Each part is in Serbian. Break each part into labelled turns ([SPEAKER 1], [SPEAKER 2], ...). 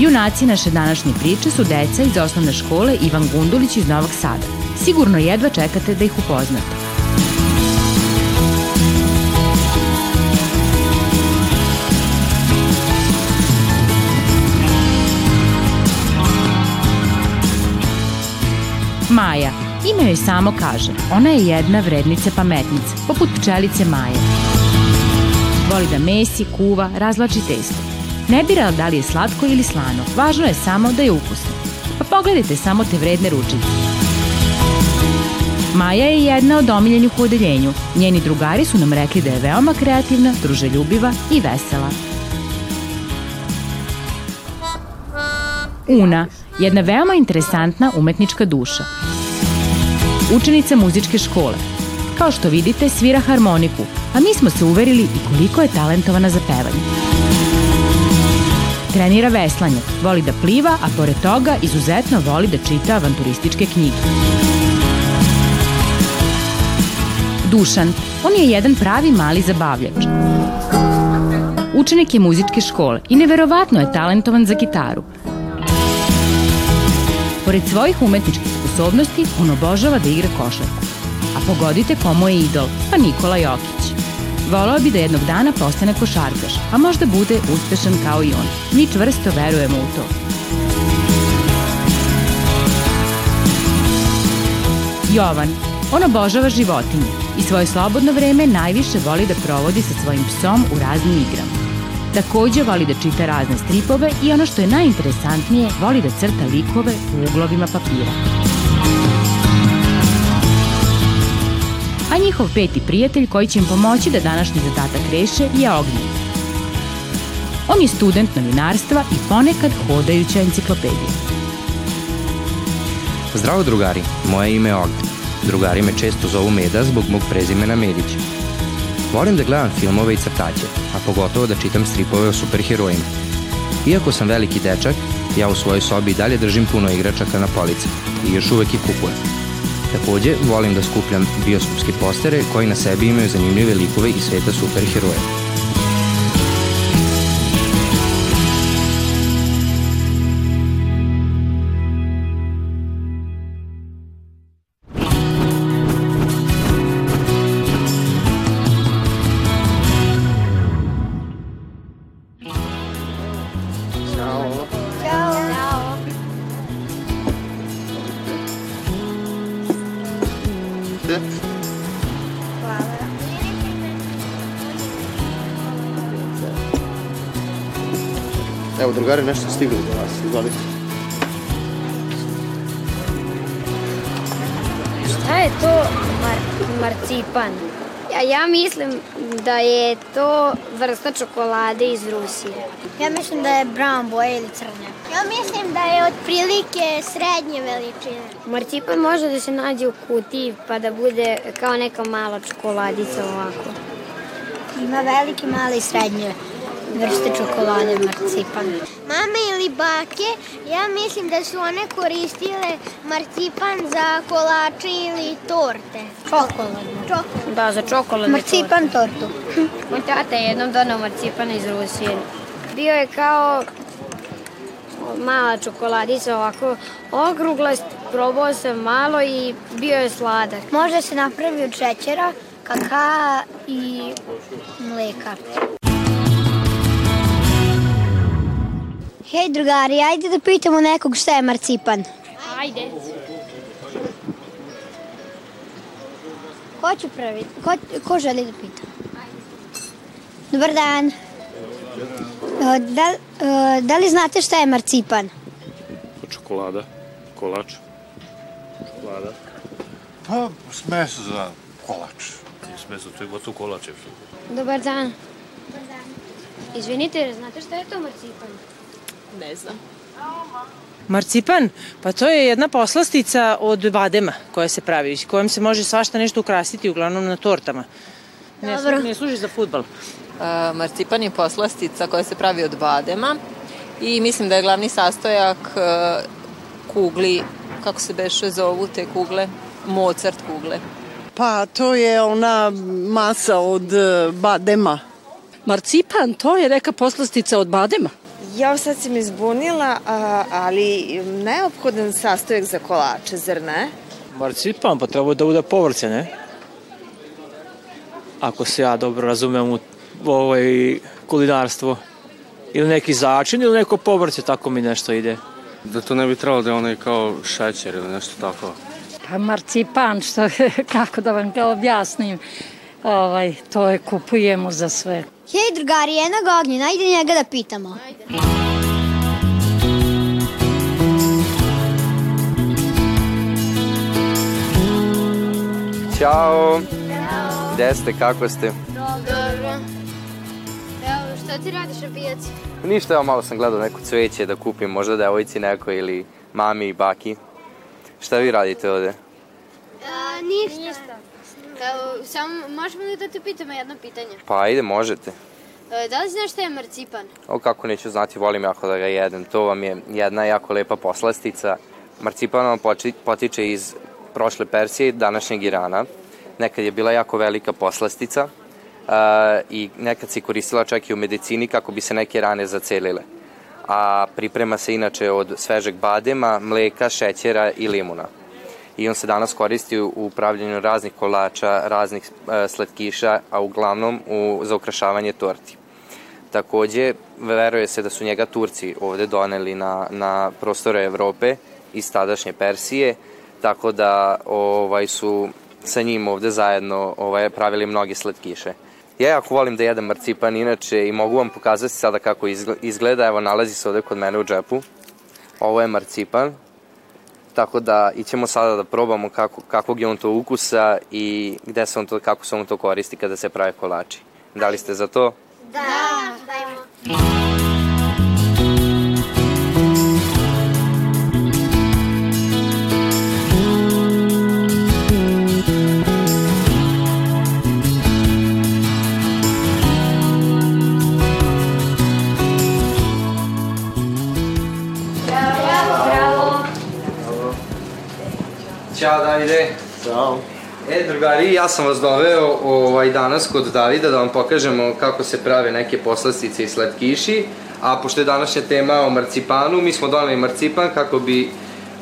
[SPEAKER 1] Junaci naše današnje priče su deca iz osnovne škole Ivan Gundulić iz Novog Sada. Sigurno jedva čekate da ih upoznate. Maja. Ime joj samo kaže. Ona je jedna vrednica pametnica, poput pčelice Maje. Voli da mesi, kuva, razlači testo. Ne bira da li je slatko ili slano, važno je samo da je ukusno. Pa pogledajte samo te vredne ručice. Maja je jedna od omiljenih u odeljenju. Njeni drugari su nam rekli da je veoma kreativna, druželjubiva i vesela. Una, jedna veoma interesantna umetnička duša. Učenica muzičke škole. Kao što vidite, svira harmoniku, a mi smo se uverili i koliko je talentovana za pevanje. Trenira veslanje, voli da pliva, a pored toga izuzetno voli da čita avanturističke knjige. Dušan, on je jedan pravi mali zabavljač. Učenik je muzičke škole i neverovatno je talentovan za gitaru – Pored svojih umetničkih sposobnosti, on obožava da igra košarku. A pogodite komu je idol, pa Nikola Jokić. Volao bi da jednog dana postane košarkaš, a možda bude uspešan kao i on. Mi čvrsto verujemo u to. Jovan. On obožava životinje i svoje slobodno vreme najviše voli da provodi sa svojim psom u raznim igrama. Takođe voli da čita razne stripove i ono što je najinteresantnije, voli da crta likove u uglovima papira. A njihov peti prijatelj koji će im pomoći da današnji zadatak reše je Ognjen. On je student novinarstva i ponekad hodajuća enciklopedija.
[SPEAKER 2] Zdravo drugari, moje ime je Ognjen. Drugari me često zovu Meda zbog mog prezimena Medić. Volim da gledam filmove i crtaće, a pogotovo da čitam stripove o superherojima. Iako sam veliki dečak, ja u svojoj sobi dalje držim puno igračaka na polici i još uvek ih kupujem. Takođe, volim da skupljam bioskopske postere koji na sebi imaju zanimljive likove i sveta superheroja.
[SPEAKER 3] Evo, drugari, nešto stigli do vas. Izvolite.
[SPEAKER 4] Šta je to mar marcipan? Ja, mislim da je to vrsta čokolade iz Rusije.
[SPEAKER 5] Ja mislim da je brown boje ili crne. Ja mislim da je otprilike srednje veličine.
[SPEAKER 4] Marcipan može da se nađe u kutiji pa da bude kao neka mala čokoladica ovako.
[SPEAKER 5] Ima velike, male i srednje vrste čokolade, marcipan. Mame ili bake, ja mislim da su one koristile marcipan za kolače ili torte.
[SPEAKER 4] Čokoladne. Čokolad. Da, za čokoladne
[SPEAKER 5] Marcipan torte. tortu.
[SPEAKER 4] Moj tata je jednom donao marcipan iz Rusije. Bio je kao mala čokoladica ovako okrugla, probao sam malo i bio je sladak.
[SPEAKER 5] Može se napravi od šećera, kakaa i mleka. Hej drugari, ajde da pitamo nekog šta je marcipan.
[SPEAKER 4] Ajde.
[SPEAKER 5] Ko će prvi? Ko, ko želi da pita? Dobar dan. Da, da li znate šta je marcipan?
[SPEAKER 6] Čokolada, kolač, čokolada.
[SPEAKER 7] Pa, smeso za kolač.
[SPEAKER 6] I smeso, to je gotovo kolač.
[SPEAKER 4] Dobar dan.
[SPEAKER 5] Dobar dan.
[SPEAKER 4] Izvinite, znate šta je to marcipan?
[SPEAKER 8] Ne znam.
[SPEAKER 9] Marcipan? Pa to je jedna poslastica od badema koja se pravi, kojom se može svašta nešto ukrasiti, uglavnom na tortama. Ne,
[SPEAKER 5] Dobro.
[SPEAKER 9] ne služi za futbal.
[SPEAKER 8] E, marcipan je poslastica koja se pravi od badema i mislim da je glavni sastojak e, kugli, kako se beše zovu te kugle? Mozart kugle.
[SPEAKER 10] Pa to je ona masa od e, badema.
[SPEAKER 11] Marcipan, to je neka poslastica od badema.
[SPEAKER 12] Ja sad si me zbunila, a, ali neophodan sastojak za kolače, zar ne?
[SPEAKER 13] Marcipan, pa treba da bude povrće, ne? Ako se ja dobro razumem u ovaj kulinarstvo. Ili neki začin ili neko povrće, tako mi nešto ide.
[SPEAKER 6] Da to ne bi trebalo da je onaj kao šećer ili nešto tako.
[SPEAKER 11] Pa marcipan, što, kako da vam ga objasnim, ovaj, to je kupujemo za sve.
[SPEAKER 5] Hej, drugari, jednog ognjena, ajde njega da pitamo.
[SPEAKER 2] Ćao! Gde ste, kako ste?
[SPEAKER 4] Dobro. Evo, šta ti radiš na pijaci?
[SPEAKER 2] Ništa, evo malo sam gledao neko cveće da kupim, možda devojci neko ili mami i baki. Šta vi radite ovde?
[SPEAKER 4] A, ništa. ništa. Evo, samo, možemo li da te pitamo jedno pitanje?
[SPEAKER 2] Pa ajde, možete.
[SPEAKER 4] E, da li znaš šta je marcipan?
[SPEAKER 2] O, kako neću znati, volim jako da ga jedem. To vam je jedna jako lepa poslastica. Marcipan vam potiče iz prošle Persije i današnjeg Irana. Nekad je bila jako velika poslastica uh, i nekad se koristila čak i u medicini kako bi se neke rane zacelile. A priprema se inače od svežeg badema, mleka, šećera i limuna. I on se danas koristi u upravljanju raznih kolača, raznih uh, slatkiša, a uglavnom u, za ukrašavanje torti. Takođe, veruje se da su njega Turci ovde doneli na, na prostore Evrope iz tadašnje Persije, tako da ovaj su sa njim ovde zajedno ovaj, pravili mnoge slatkiše. Ja jako volim da jedem marcipan inače i mogu vam pokazati sada kako izgle- izgleda, evo nalazi se ovde kod mene u džepu. Ovo je marcipan, tako da ićemo sada da probamo kako, kakvog je on to ukusa i gde se on to, kako se on to koristi kada se prave kolači. Da li ste za to?
[SPEAKER 4] Da, dajmo.
[SPEAKER 2] Drugari, ja sam vas doveo ovaj, danas kod Davida da vam pokažemo kako se prave neke poslastice i slatkiši, a pošto je današnja tema o marcipanu, mi smo doneli marcipan kako bi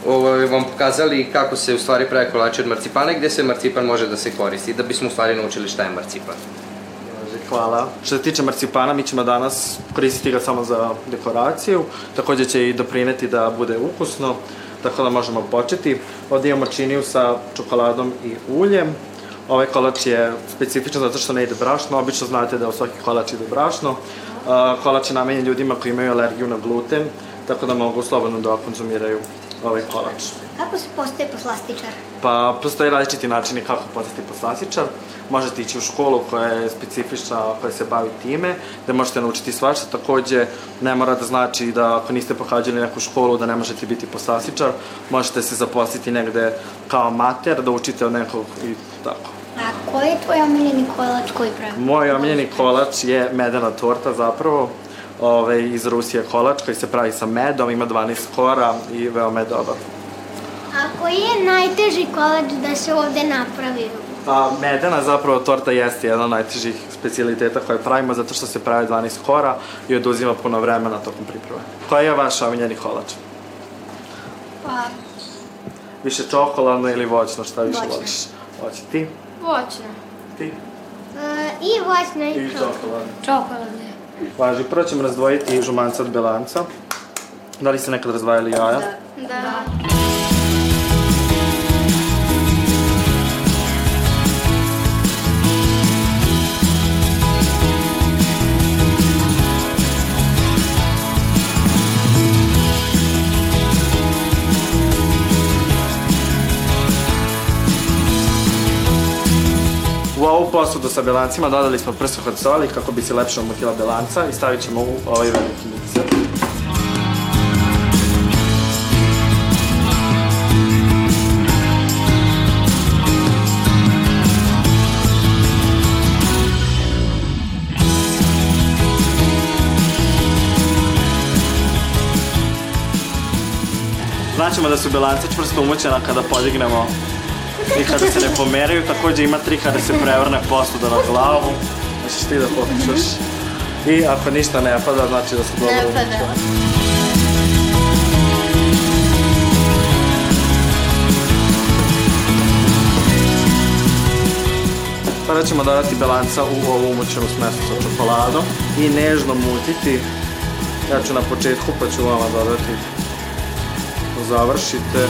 [SPEAKER 2] ovaj, vam pokazali kako se u stvari prave kolači od marcipana i gde se marcipan može da se koristi, da bismo u stvari naučili šta je marcipan.
[SPEAKER 3] Hvala. Što se tiče marcipana, mi ćemo danas koristiti ga samo za dekoraciju. Takođe će i doprineti da bude ukusno, tako da možemo početi. Ovde imamo činiju sa čokoladom i uljem. Ovaj kolač je specifičan zato što ne ide brašno. Obično znate da u svaki kolač ide brašno. Kolač je namenjen ljudima koji imaju alergiju na gluten, tako da mogu slobodno da konzumiraju ovaj kolač.
[SPEAKER 5] Kako se postaje poslastičar?
[SPEAKER 3] Pa, postoje različiti načini kako postati poslastičar. Možete ići u školu koja je specifična, koja se bavi time, gde možete naučiti svašta. Takođe, ne mora da znači da ako niste pohađali neku školu da ne možete biti poslastičar. Možete se zaposliti negde kao amater, da učite od nekog i tako.
[SPEAKER 5] A koji je tvoj omiljeni kolač koji pravi?
[SPEAKER 3] Moj omiljeni kolač je medena torta zapravo. Ove, iz Rusije kolač koji se pravi sa medom, ima 12 kora i veoma je dobar.
[SPEAKER 5] A koji je najteži kolač da se ovde napravi?
[SPEAKER 3] A medena zapravo torta jeste jedna od najtežih specialiteta koje pravimo zato što se pravi 12 kora i oduzima puno vremena tokom priprave. Koji je vaš omiljeni kolač?
[SPEAKER 5] Pa,
[SPEAKER 3] Više čokoladno ili voćno, šta više
[SPEAKER 5] Voćno.
[SPEAKER 3] voliš? Voće. Ti?
[SPEAKER 4] Voćno.
[SPEAKER 3] Ti?
[SPEAKER 5] e, i voćno i,
[SPEAKER 3] I čokoladno.
[SPEAKER 4] Čokoladne.
[SPEAKER 3] Važi, prvo ćemo razdvojiti žumanca od belanca. Da li ste nekad razdvajali jaja?
[SPEAKER 4] Da.
[SPEAKER 2] U
[SPEAKER 3] ovu posudu sa belancima dodali smo prsuh od soli kako bi se lepše umutila belanca i stavit ćemo u ovaj veliki mikser. Znaćemo da su belance čvrsto umućena kada podignemo i kada se ne pomeraju. Takođe ima tri kada se prevrne posuda na glavu. Hoćeš ti da pokušaš? I ako ništa ne pada, znači da su dobro
[SPEAKER 5] Ne pada.
[SPEAKER 3] Sada ćemo dodati belanca u ovu umućenu smesu sa čokoladom i nežno mutiti. Ja ću na početku pa ću vama dodati završite.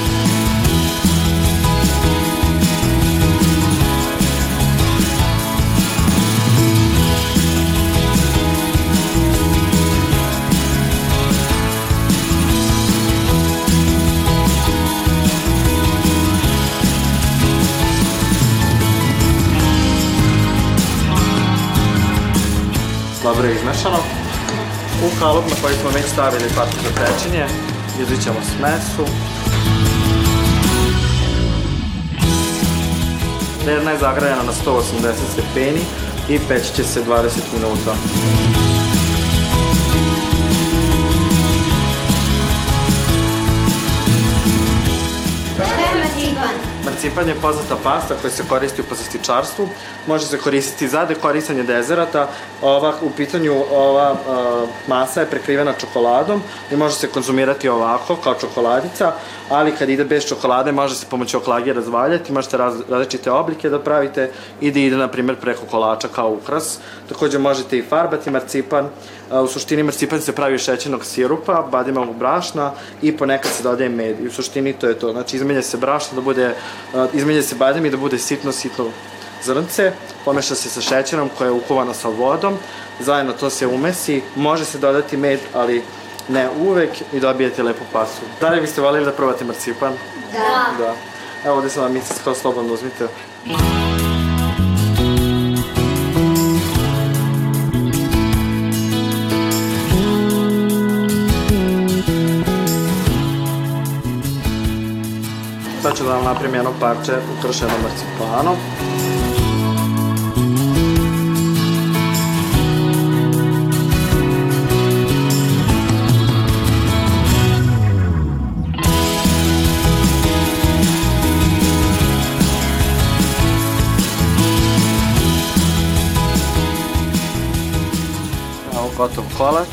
[SPEAKER 3] Dobro izmešano. U kalup na koji smo već stavili patu za pečenje, izlićemo smesu. Derna je zagrajana na 180 stepeni i peći će se 20 minuta.
[SPEAKER 5] Marcipan?
[SPEAKER 3] Je poznata pasta koja se koristi u poslastičarstvu. Može se koristiti za dekorisanje dezerata. Ova, u pitanju ova uh, masa je prekrivena čokoladom i može se konzumirati ovako, kao čokoladica, ali kad ide bez čokolade može se pomoću oklagije razvaljati, možete raz, različite oblike da pravite i da ide, na primjer, preko kolača kao ukras. Takođe možete i farbati marcipan. U suštini marcipan se pravi šećernog sirupa, bademavog brašna i ponekad se dodaje med. I u suštini to je to. Znači, izmenja se brašno da bude, izmenja se badem i da bude sitno, sitno zrnce, pomeša se sa šećerom koja je ukuvana sa vodom, zajedno to se umesi, može se dodati med, ali ne uvek i dobijete lepu pasu. Da li biste voljeli da probate marcipan?
[SPEAKER 5] Da.
[SPEAKER 3] Da. Evo ovde sam vam misli kao slobodno uzmite. Sad ću da vam napravim jedno parče ukrašeno marcipanom. Gotov kolač.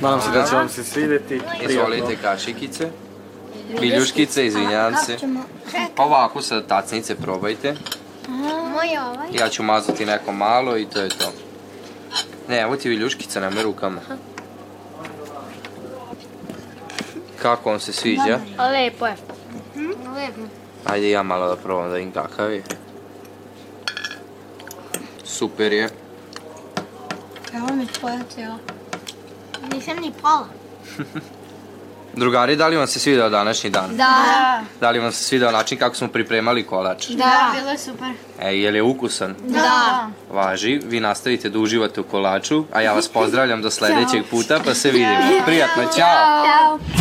[SPEAKER 3] Nadam se da će vam se svideti.
[SPEAKER 2] Izvolite kašikice. Viljuškice, izvinjavam se. Ovako sa tacnice probajte.
[SPEAKER 5] Moj ovaj.
[SPEAKER 2] Ja ću mazati neko malo i to je to. Ne, evo ti viljuškica, nemoj rukama. Kako vam se sviđa?
[SPEAKER 4] Lepo je.
[SPEAKER 5] Lepo.
[SPEAKER 2] Ajde ja malo da probam da vidim kakav je. Super je.
[SPEAKER 5] Evo mi tvoja cijela. Nisam ni pola.
[SPEAKER 2] Drugari, da li vam se svidao današnji dan?
[SPEAKER 5] Da.
[SPEAKER 2] Da li vam se svidao način kako smo pripremali kolač?
[SPEAKER 5] Da. Bilo je super.
[SPEAKER 2] E, je li ukusan?
[SPEAKER 5] Da.
[SPEAKER 2] Važi, vi nastavite da uživate u kolaču, a ja vas pozdravljam do sledećeg puta, pa se vidimo. Prijatno, ćao!
[SPEAKER 5] Ćao.